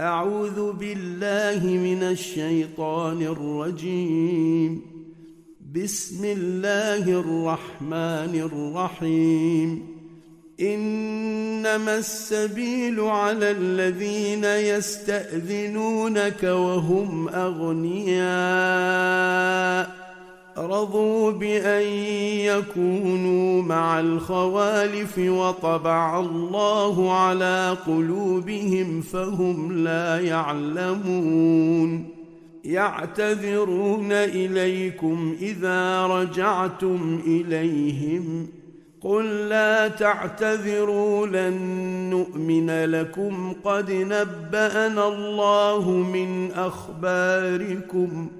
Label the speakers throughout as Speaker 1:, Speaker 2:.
Speaker 1: أعوذ بالله من الشيطان الرجيم. بسم الله الرحمن الرحيم. إنما السبيل على الذين يستأذنونك وهم أغنياء. رضوا بأن يكونوا مع الخوالف وطبع الله على قلوبهم فهم لا يعلمون. يعتذرون إليكم إذا رجعتم إليهم. قل لا تعتذروا لن نؤمن لكم. قد نبأنا الله من أخباركم ۖ.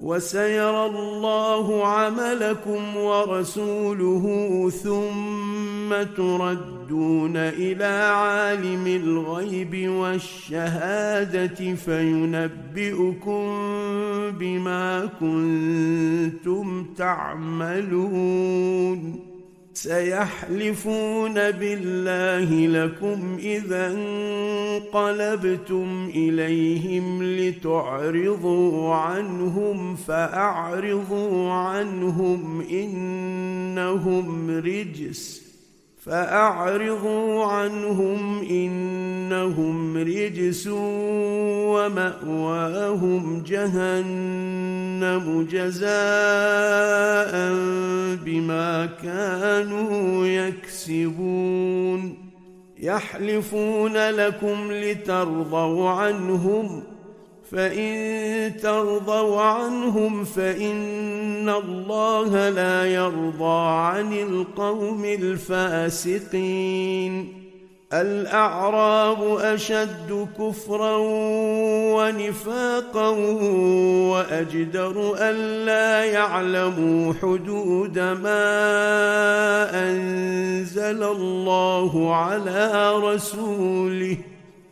Speaker 1: وسيرى الله عملكم ورسوله ثم تردون إلى عالم الغيب والشهادة فينبئكم بما كنتم تعملون. سيحلفون بالله لكم إذا انقلبتم إليهم لتعرضوا عنهم فأعرضوا عنهم إنهم رجس فأعرضوا عنهم إنهم رجس ومأواهم جهنم جزاء بما كانوا يكسبون. يحلفون لكم لترضوا عنهم فإن ترضوا عنهم فإن الله لا يرضى عن القوم الفاسقين. الأعراب أشد كفرا ونفاقا وأجدر الا يعلموا حدود ما أنزل الله على رسوله.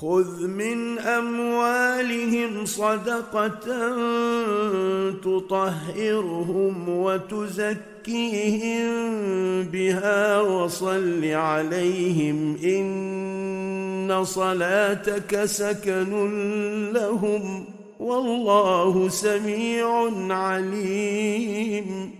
Speaker 1: خذ من اموالهم صدقه تطهرهم وتزكيهم بها وصل عليهم ان صلاتك سكن لهم والله سميع عليم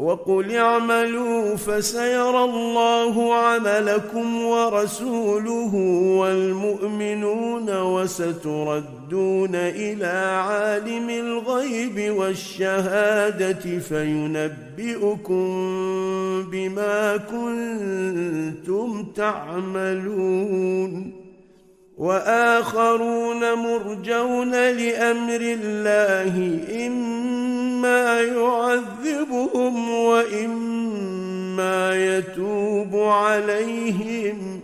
Speaker 1: وقل اعملوا فسيرى الله عملكم ورسوله والمؤمنون وستردون إلى عالم الغيب والشهادة فينبئكم بما كنتم تعملون. وآخرون مرجون لأمر الله إما يعذبهم وإما يتوب عليهم.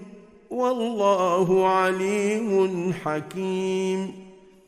Speaker 1: والله عليم حكيم.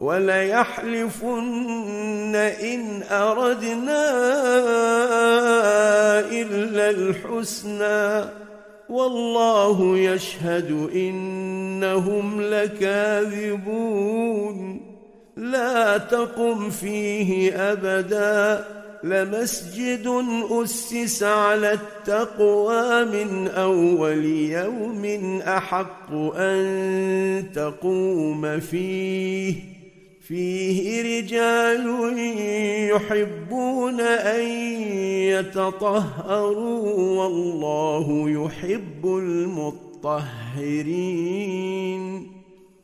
Speaker 1: وليحلفن إن أردنا إلا الحسنى والله يشهد إنهم لكاذبون. لا تقم فيه أبدا. لمسجد أسس على التقوى من أول يوم أحق أن تقوم فيه. فيه رجال يحبون أن يتطهروا والله يحب المطهرين.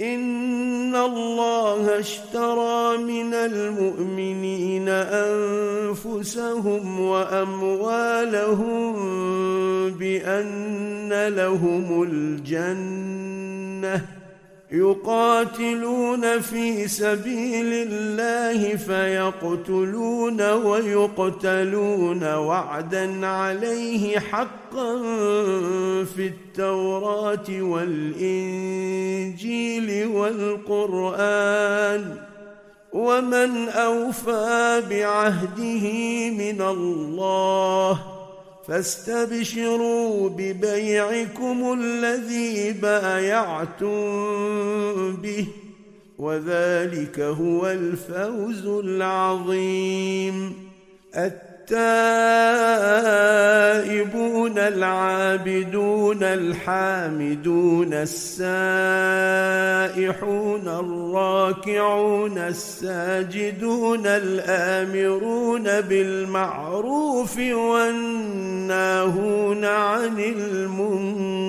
Speaker 1: ان الله اشترى من المؤمنين انفسهم واموالهم بان لهم الجنه يقاتلون في سبيل الله فيقتلون ويقتلون وعدا عليه حقا في التوراة والإنجيل والقرآن. ومن أوفى بعهده من الله فاستبشروا ببيعكم الذي بايعتم به وذلك هو الفوز العظيم. التائبون العابدون الحامدون السائحون الراكعون الساجدون الآمرون بالمعروف والناهون عن المنكر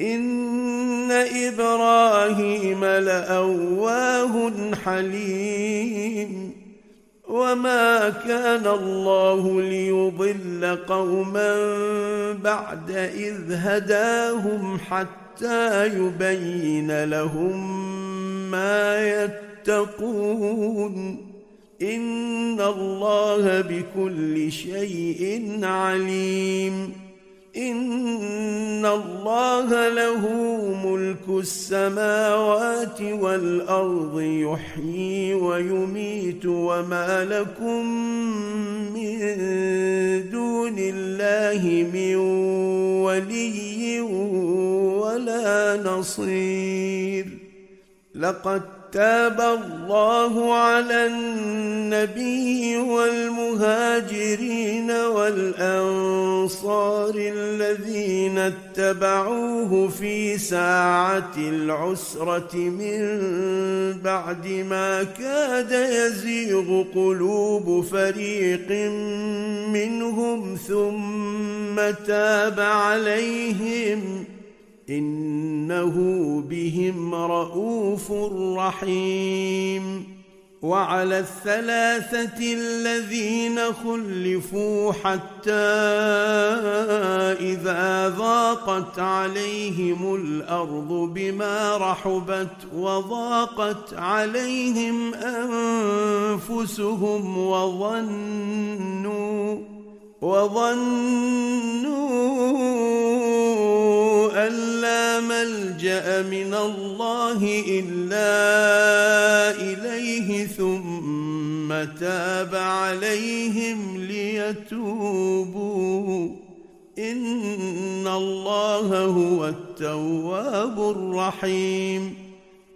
Speaker 1: إن إبراهيم لأواه حليم وما كان الله ليضل قوما بعد إذ هداهم حتى يبين لهم ما يتقون إن الله بكل شيء عليم ان الله له ملك السماوات والارض يحيي ويميت وما لكم من دون الله من ولي ولا نصير. لقد تاب الله على النبي والمهاجرين والأنصار الذين اتبعوه في ساعة العسرة من بعد ما كاد يزيغ قلوب فريق منهم ثم تاب عليهم إنه بهم رءوف رحيم. وعلى الثلاثة الذين خلفوا حتى إذا ضاقت عليهم الأرض بما رحبت وضاقت عليهم أنفسهم وظنوا وظنوا أن لا ملجأ من الله إلا إليه ثم تاب عليهم ليتوبوا. إن الله هو التواب الرحيم.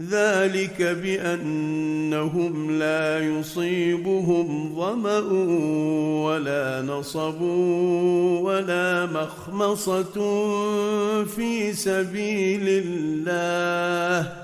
Speaker 1: ذلك بأنهم لا يصيبهم ظمأ ولا نصب ولا مخمصة في سبيل الله.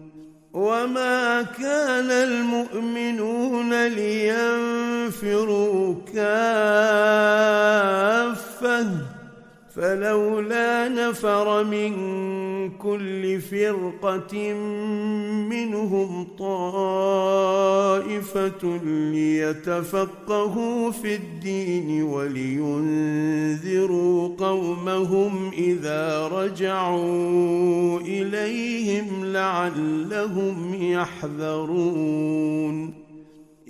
Speaker 1: وما كان المؤمنون لينفروا كافه فلولا نفر من كل فرقة منهم طائفة ليتفقهوا في الدين ولينذروا قومهم إذا رجعوا إليهم لعلهم يحذرون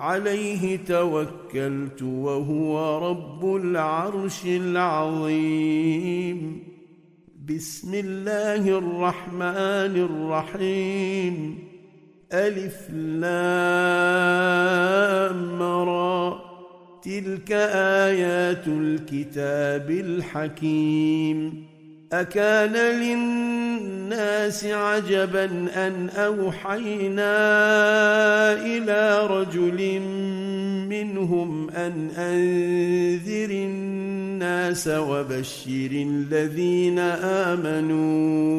Speaker 1: عليه توكلت وهو رب العرش العظيم. بسم الله الرحمن الرحيم. ألف لام را. تلك آيات الكتاب الحكيم. أكان للناس عجبا أن أوحينا إلى رجل منهم أن أنذر الناس وبشر الذين آمنوا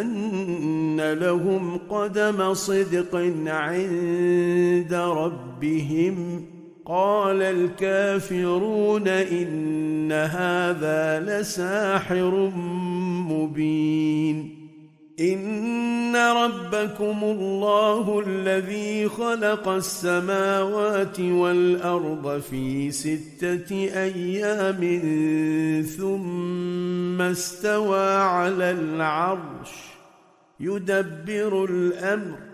Speaker 1: أن لهم قدم صدق عند ربهم قال الكافرون إن هذا لساحر مبين. إن ربكم الله الذي خلق السماوات والأرض في ستة أيام ثم استوى على العرش يدبر الأمر.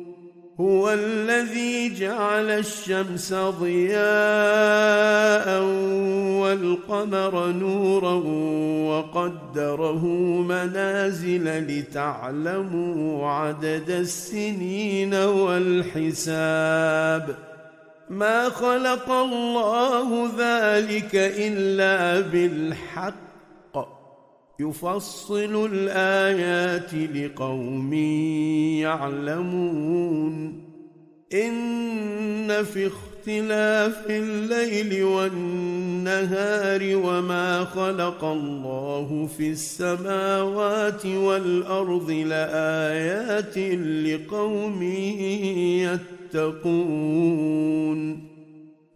Speaker 1: هو الذي جعل الشمس ضياء والقمر نورا وقدره منازل لتعلموا عدد السنين والحساب. ما خلق الله ذلك إلا بالحق. يفصل الآيات لقوم يعلمون. إن في اختلاف الليل والنهار وما خلق الله في السماوات والأرض لآيات لقوم يتقون.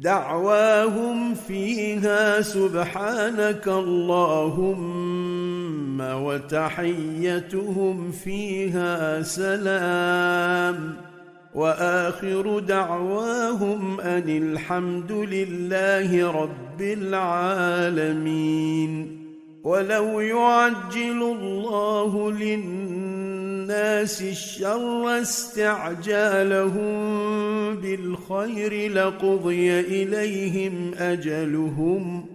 Speaker 1: دعواهم فيها سبحانك اللهم وتحيتهم فيها سلام. وآخر دعواهم أن الحمد لله رب العالمين. ولو يعجل الله للناس الشر استعجالهم بالخير لقضي إليهم أجلهم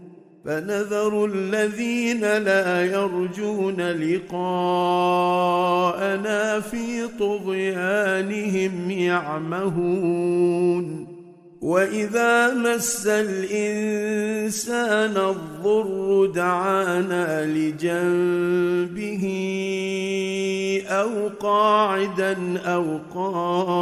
Speaker 1: فنذر الذين لا يرجون لقاءنا في طغيانهم يعمهون واذا مس الانسان الضر دعانا لجنبه أو قاعدا أو قائما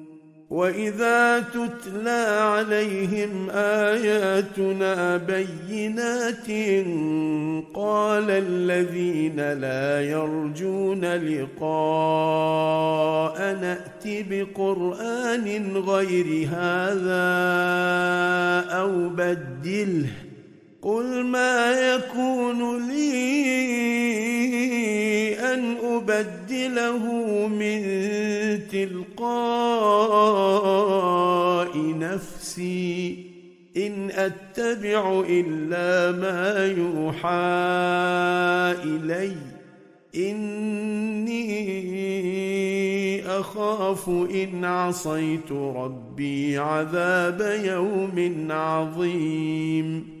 Speaker 1: واذا تتلى عليهم اياتنا بينات قال الذين لا يرجون لقاء نات بقران غير هذا أو بدله قل ما يكون لي ان ابدله من تلقاء نفسي. إن أتبع إلا ما يوحى إلي. إني أخاف إن عصيت ربي عذاب يوم عظيم.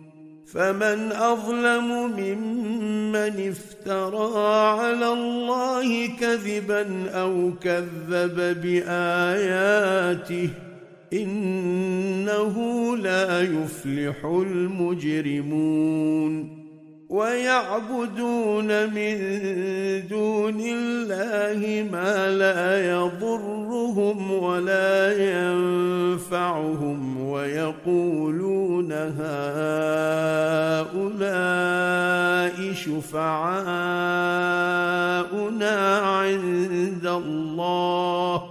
Speaker 1: فمن أظلم ممن افترى على الله كذبا أو كذب بآياته إنه لا يفلح المجرمون ويعبدون من دون الله ما لا يضرهم ولا ينفعهم ويقولون هؤلاء شفعاؤنا عند الله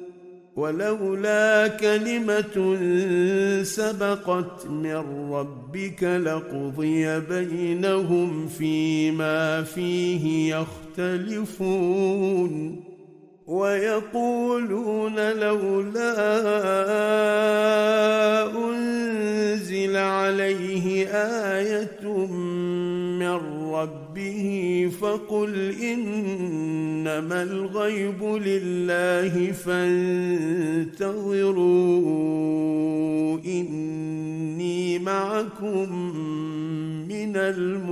Speaker 1: ولولا كلمة سبقت من ربك لقضي بينهم فيما فيه يختلفون ويقولون لولا أنزل عليه آية من ربه فقل إنما الغيب لله فانتظروا إني معكم من المنتظرين.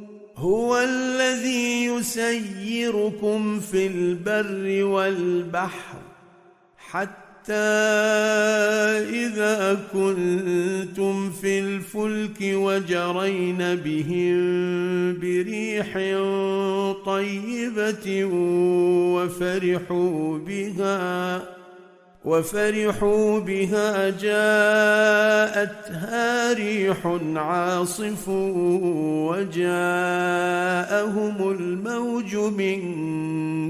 Speaker 1: هو الذي يسيركم في البر والبحر حتى إذا كنتم في الفلك وجرين بهم بريح طيبة وفرحوا بها وفرحوا بها جاءتها ريح عاصف وجاءهم الموج من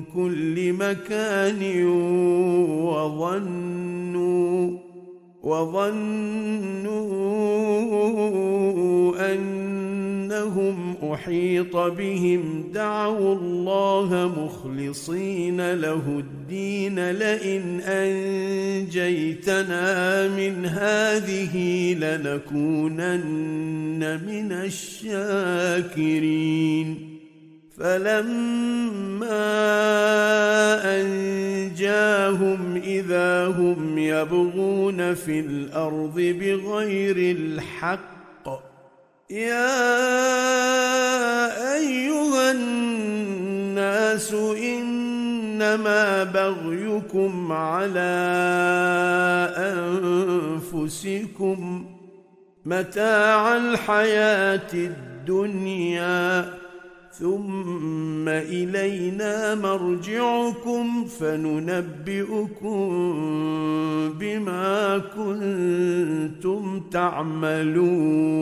Speaker 1: كل مكان وظنوا وظنوا انهم احيط بهم دعوا الله مخلصين له الدين لئن انجيتنا من هذه لنكونن من الشاكرين فلما انجاهم اذا هم يبغون في الأرض بغير الحق يا أيها الناس إنما بغيكم على أنفسكم متاع الحياة الدنيا ثم إلينا مرجعكم فننبئكم بما كنتم تعملون.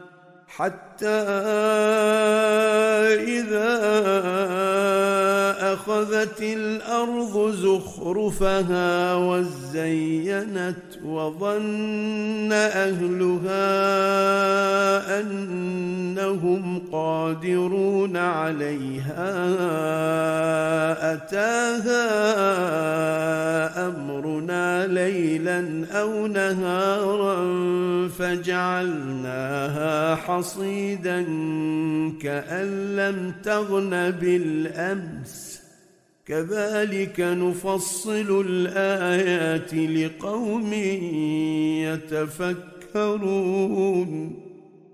Speaker 1: حتى إذا أخذت الأرض زخرفها وزينت وظن أهلها أنهم قادرون عليها أتاها أمرنا ليلا أو نهارا فجعلناها حصيدا كأن لم تغن بالأمس. كذلك نفصل الآيات لقوم يتفكرون.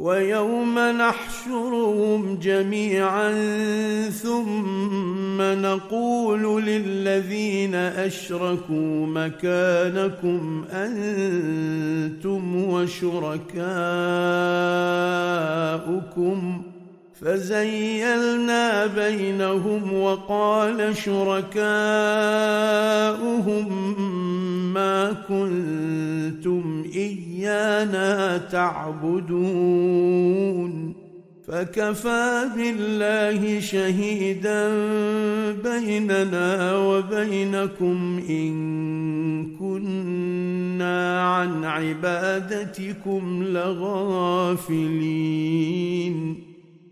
Speaker 1: ويوم نحشرهم جميعا ثم نقول للذين أشركوا مكانكم أنتم وشركاؤكم. فزيلنا بينهم وقال شركاؤهم ما كنتم إيانا تعبدون. فكفى بالله شهيدا بيننا وبينكم إن كنا عن عبادتكم لغافلين.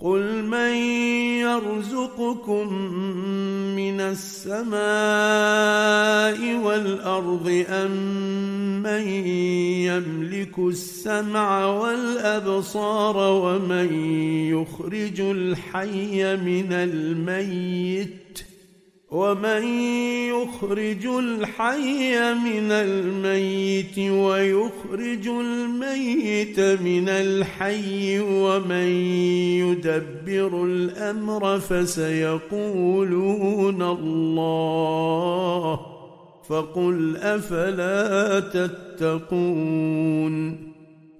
Speaker 1: قل من يرزقكم من السماء والارض ام من يملك السمع والابصار ومن يخرج الحي من الميت ومن يخرج الحي من الميت ويخرج الميت من الحي ومن يدبر الامر فسيقولون الله فقل افلا تتقون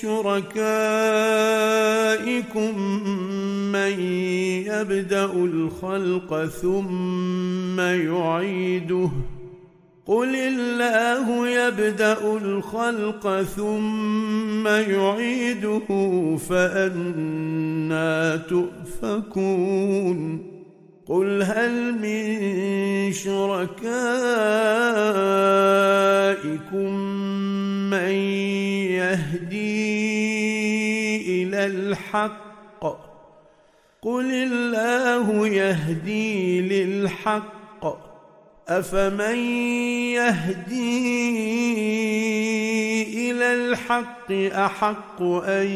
Speaker 1: شركائكم من يبدأ الخلق ثم يعيده قل الله يبدأ الخلق ثم يعيده فانى تؤفكون قل هل من شركائكم من يهدي إلى الحق؟ قل الله يهدي للحق أفمن يهدي إلى الحق أحق أن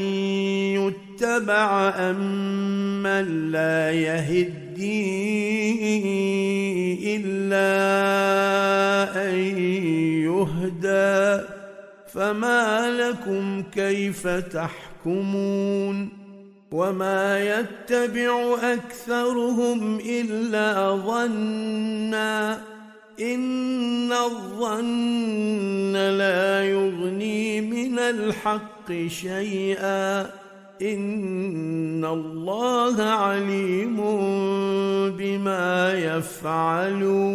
Speaker 1: يتبع أم من لا يهدي إلا أن يهدى فما لكم كيف تحكمون وما يتبع أكثرهم إلا ظنّا ان الظن لا يغني من الحق شيئا ان الله عليم بما يفعلون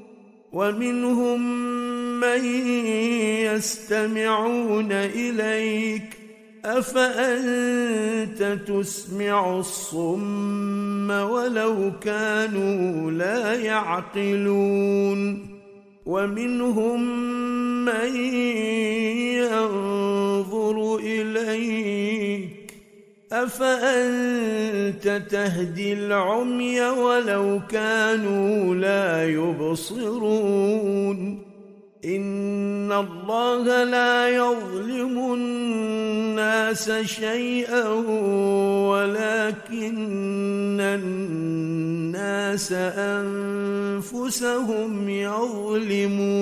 Speaker 1: ومنهم من يستمعون إليك أفأنت تسمع الصم ولو كانوا لا يعقلون؟ ومنهم من ينظر إليك أفأنت تهدي العمي ولو كانوا لا يبصرون؟ إن الله لا يظلم الناس شيئا ولكن الناس أنفسهم يظلمون.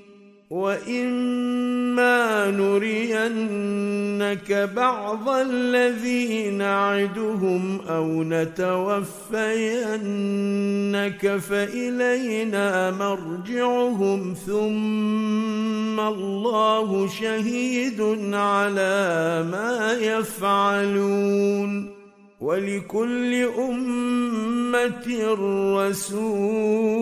Speaker 1: واما نرينك بعض الذي نعدهم أو نتوفينك فالينا مرجعهم ثم الله شهيد على ما يفعلون ولكل امه رسول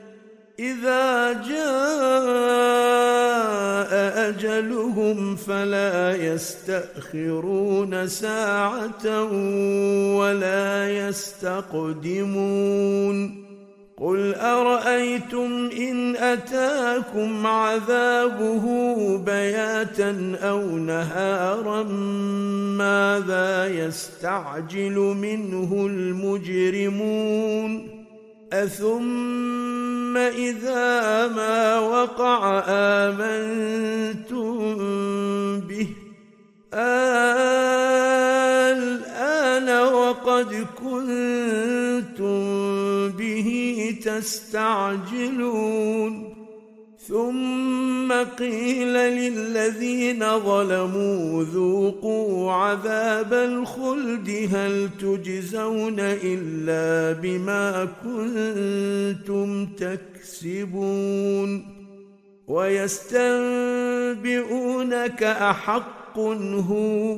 Speaker 1: إذا جاء أجلهم فلا يستأخرون ساعة ولا يستقدمون قل أرأيتم إن أتاكم عذابه بياتا أو نهارا ماذا يستعجل منه المجرمون أثم إذا ما وقع آمنتم به الآن وقد كنتم به تستعجلون ثم قيل للذين ظلموا ذوقوا عذاب الخلد هل تجزون إلا بما كنتم تكسبون ويستنبئونك أحق هو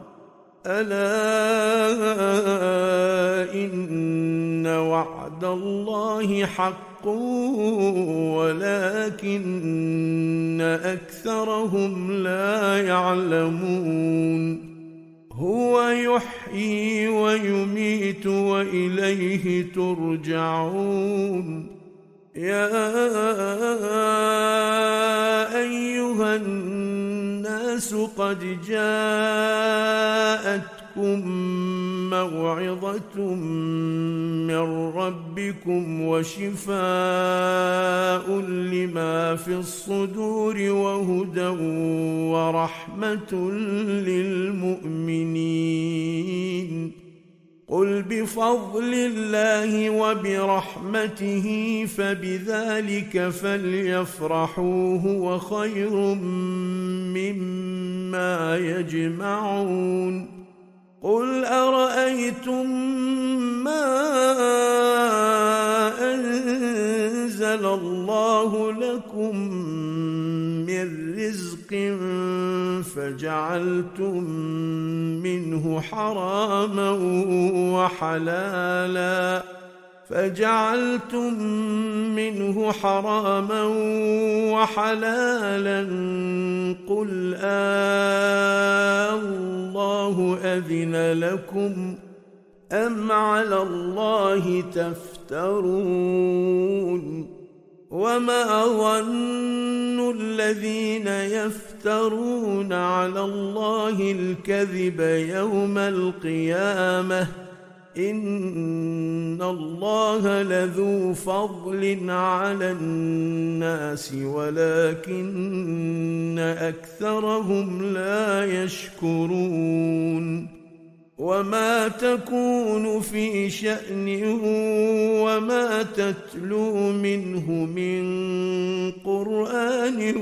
Speaker 1: ألا إن وعد الله حق ولكن أكثرهم لا يعلمون. هو يحيي ويميت وإليه ترجعون. يا أيها الناس قد جاءتكم موعظة من ربكم وشفاء لما في الصدور وهدى ورحمة للمؤمنين. قل بفضل الله وبرحمته فبذلك فليفرحوا هو خير مما يجمعون قل أرأيتم ما أنزل الله لكم من رزق فجعلتم منه حراما وحلالا فجعلتم منه حراما وحلالا قل آه الله أذن لكم أم على الله تفترون وما ظن الذين يفترون على الله الكذب يوم القيامة ان الله لذو فضل على الناس ولكن اكثرهم لا يشكرون وما تكون في شأن وما تتلو منه من قرآن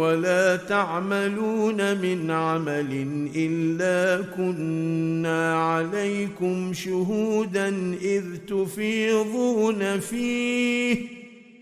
Speaker 1: ولا تعملون من عمل إلا كنا عليكم شهودا إذ تفيضون فيه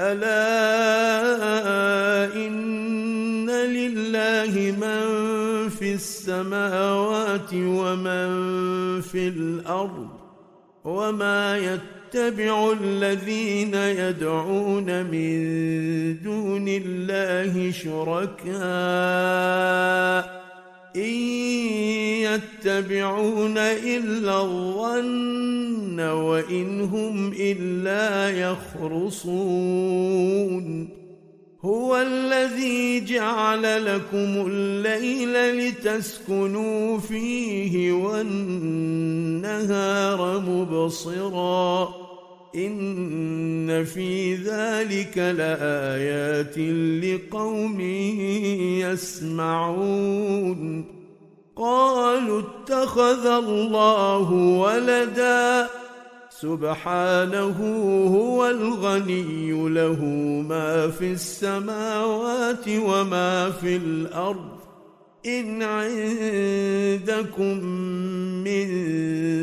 Speaker 1: ألا إن لله من في السماوات ومن في الأرض وما يتبع الذين يدعون من دون الله شركاء إن يتبعون إلا الظن وإن هم إلا يخرصون. هو الذي جعل لكم الليل لتسكنوا فيه والنهار مبصرا. إن في ذلك لآيات لقوم يسمعون. قالوا اتخذ الله ولدا سبحانه هو الغني له ما في السماوات وما في الأرض. إن عندكم من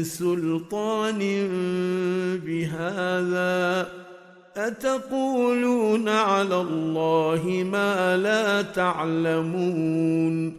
Speaker 1: سلطان بهذا أتقولون على الله ما لا تعلمون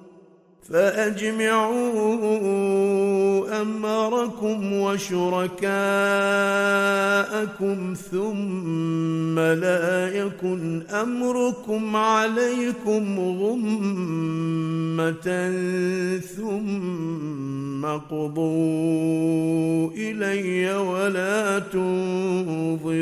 Speaker 1: فأجمعوا أمركم وشركاءكم ثم لا يكن أمركم عليكم غمة ثم قضوا إلي ولا تنظرون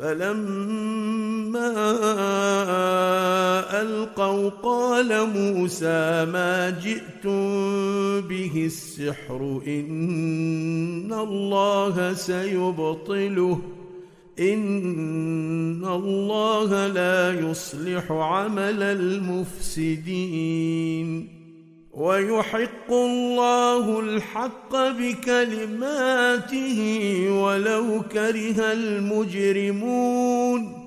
Speaker 1: فلما ألقوا قال موسى ما جئتم به السحر إن الله سيبطله إن الله لا يصلح عمل المفسدين ويحق الله الحق بكلماته ولو كره المجرمون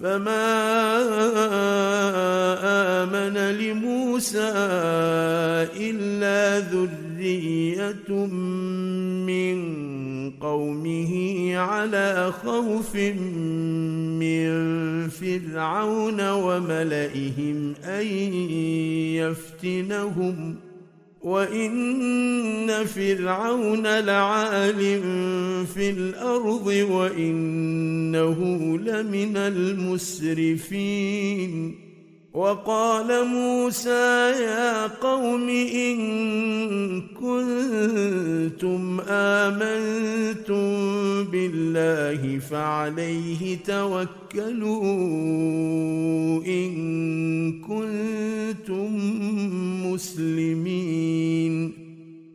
Speaker 1: فما امن لموسى الا ذريه من قومه على خوف من فرعون وملئهم ان يفتنهم وان فرعون لعال في الأرض وانه لمن المسرفين وقال موسى يا قوم إن كنتم آمنتم بالله فعليه توكلوا إن كنتم مسلمين.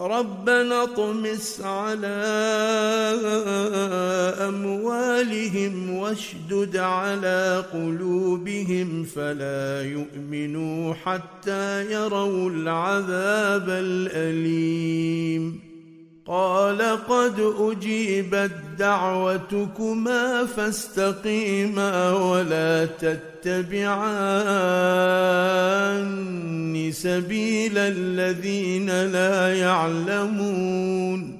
Speaker 1: ربنا اطمس على أموالهم واشدد على قلوبهم فلا يؤمنوا حتى يروا العذاب الأليم. قال قد أجيبت دعوتكما فاستقيما ولا تتبعان سبيل الذين لا يعلمون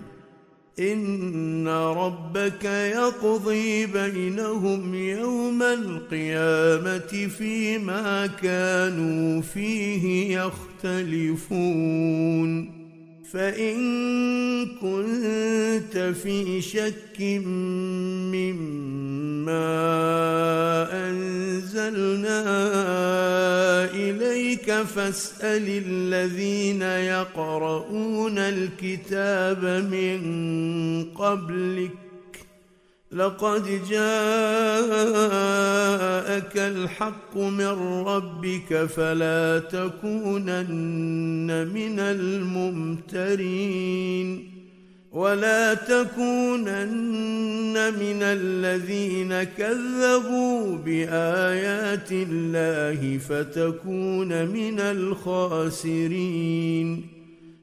Speaker 1: ان ربك يقضي بينهم يوم القيامه فيما كانوا فيه يختلفون فإن كنت في شك مما أنزلنا إليك فاسأل الذين يقرؤون الكتاب من قبلك لقد جاءك الحق من ربك فلا تكونن من الممترين ولا تكونن من الذين كذبوا بآيات الله فتكون من الخاسرين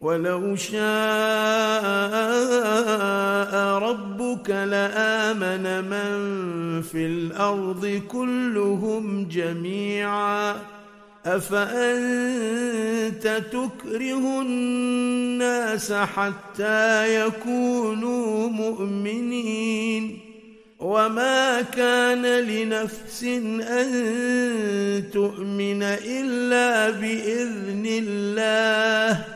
Speaker 1: ولو شاء ربك لآمن من في الأرض كلهم جميعا. أفأنت تكره الناس حتى يكونوا مؤمنين؟ وما كان لنفس أن تؤمن إلا بإذن الله.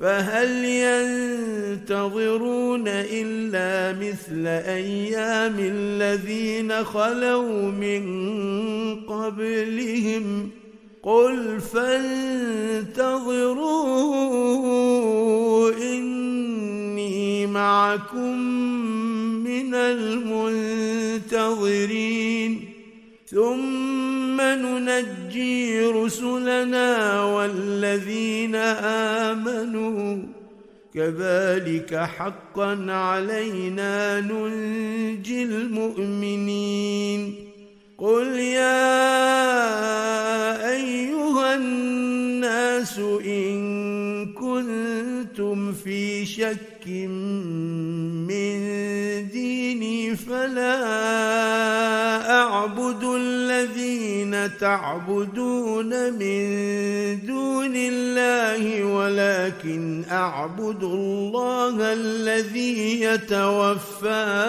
Speaker 1: فهل ينتظرون إلا مثل أيام الذين خلوا من قبلهم؟ قل فانتظروا إني معكم من المنتظرين. ثم ننجي رسلنا والذين آمنوا. كذلك حقا علينا ننجي المؤمنين. قل يا ايها الناس ان كنتم في شك من ديني فلا اعبد الذين تعبدون من دون الله ولكن اعبد الله الذي يتوفاكم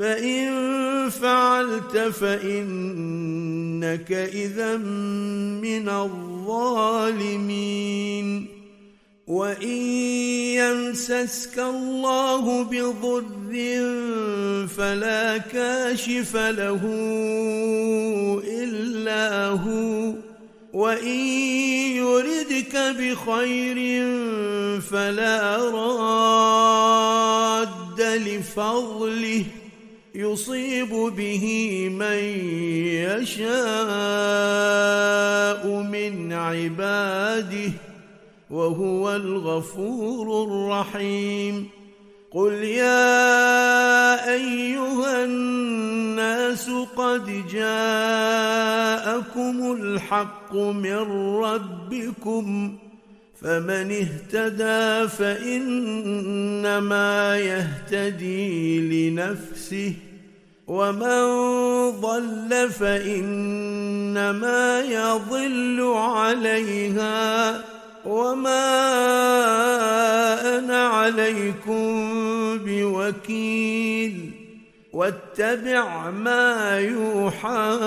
Speaker 1: فإن فعلت فإنك إذا من الظالمين. وإن يمسسك الله بضر فلا كاشف له إلا هو. وإن يردك بخير فلا راد لفضله. يصيب به من يشاء من عباده وهو الغفور الرحيم. قل يا أيها الناس قد جاءكم الحق من ربكم فمن اهتدى فإنما يهتدي لنفسه ومن ضل فإنما يضل عليها. وما أنا عليكم بوكيل. واتبع ما يوحى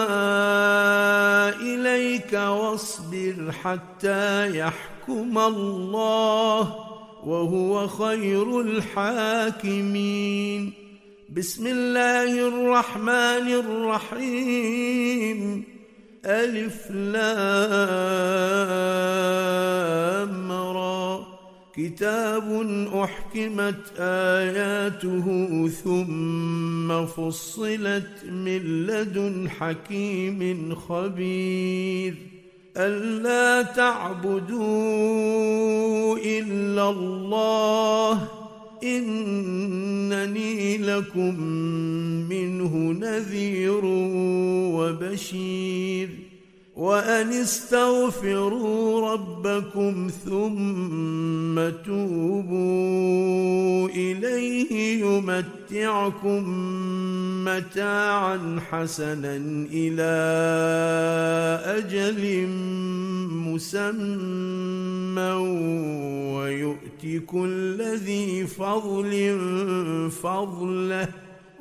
Speaker 1: إليك واصبر حتى يحكم الله وهو خير الحاكمين. بسم الله الرحمن الرحيم. ألف لام را. كتاب أحكمت آياته ثم فصلت من لدن حكيم خبير. ألا تعبدوا إلا الله إنني لكم منه نذير وبشير. وأن استغفروا ربكم ثم توبوا إليه يمتعكم متاعا حسنا إلى أجل مسمى ويؤتي كل ذي فضل فضله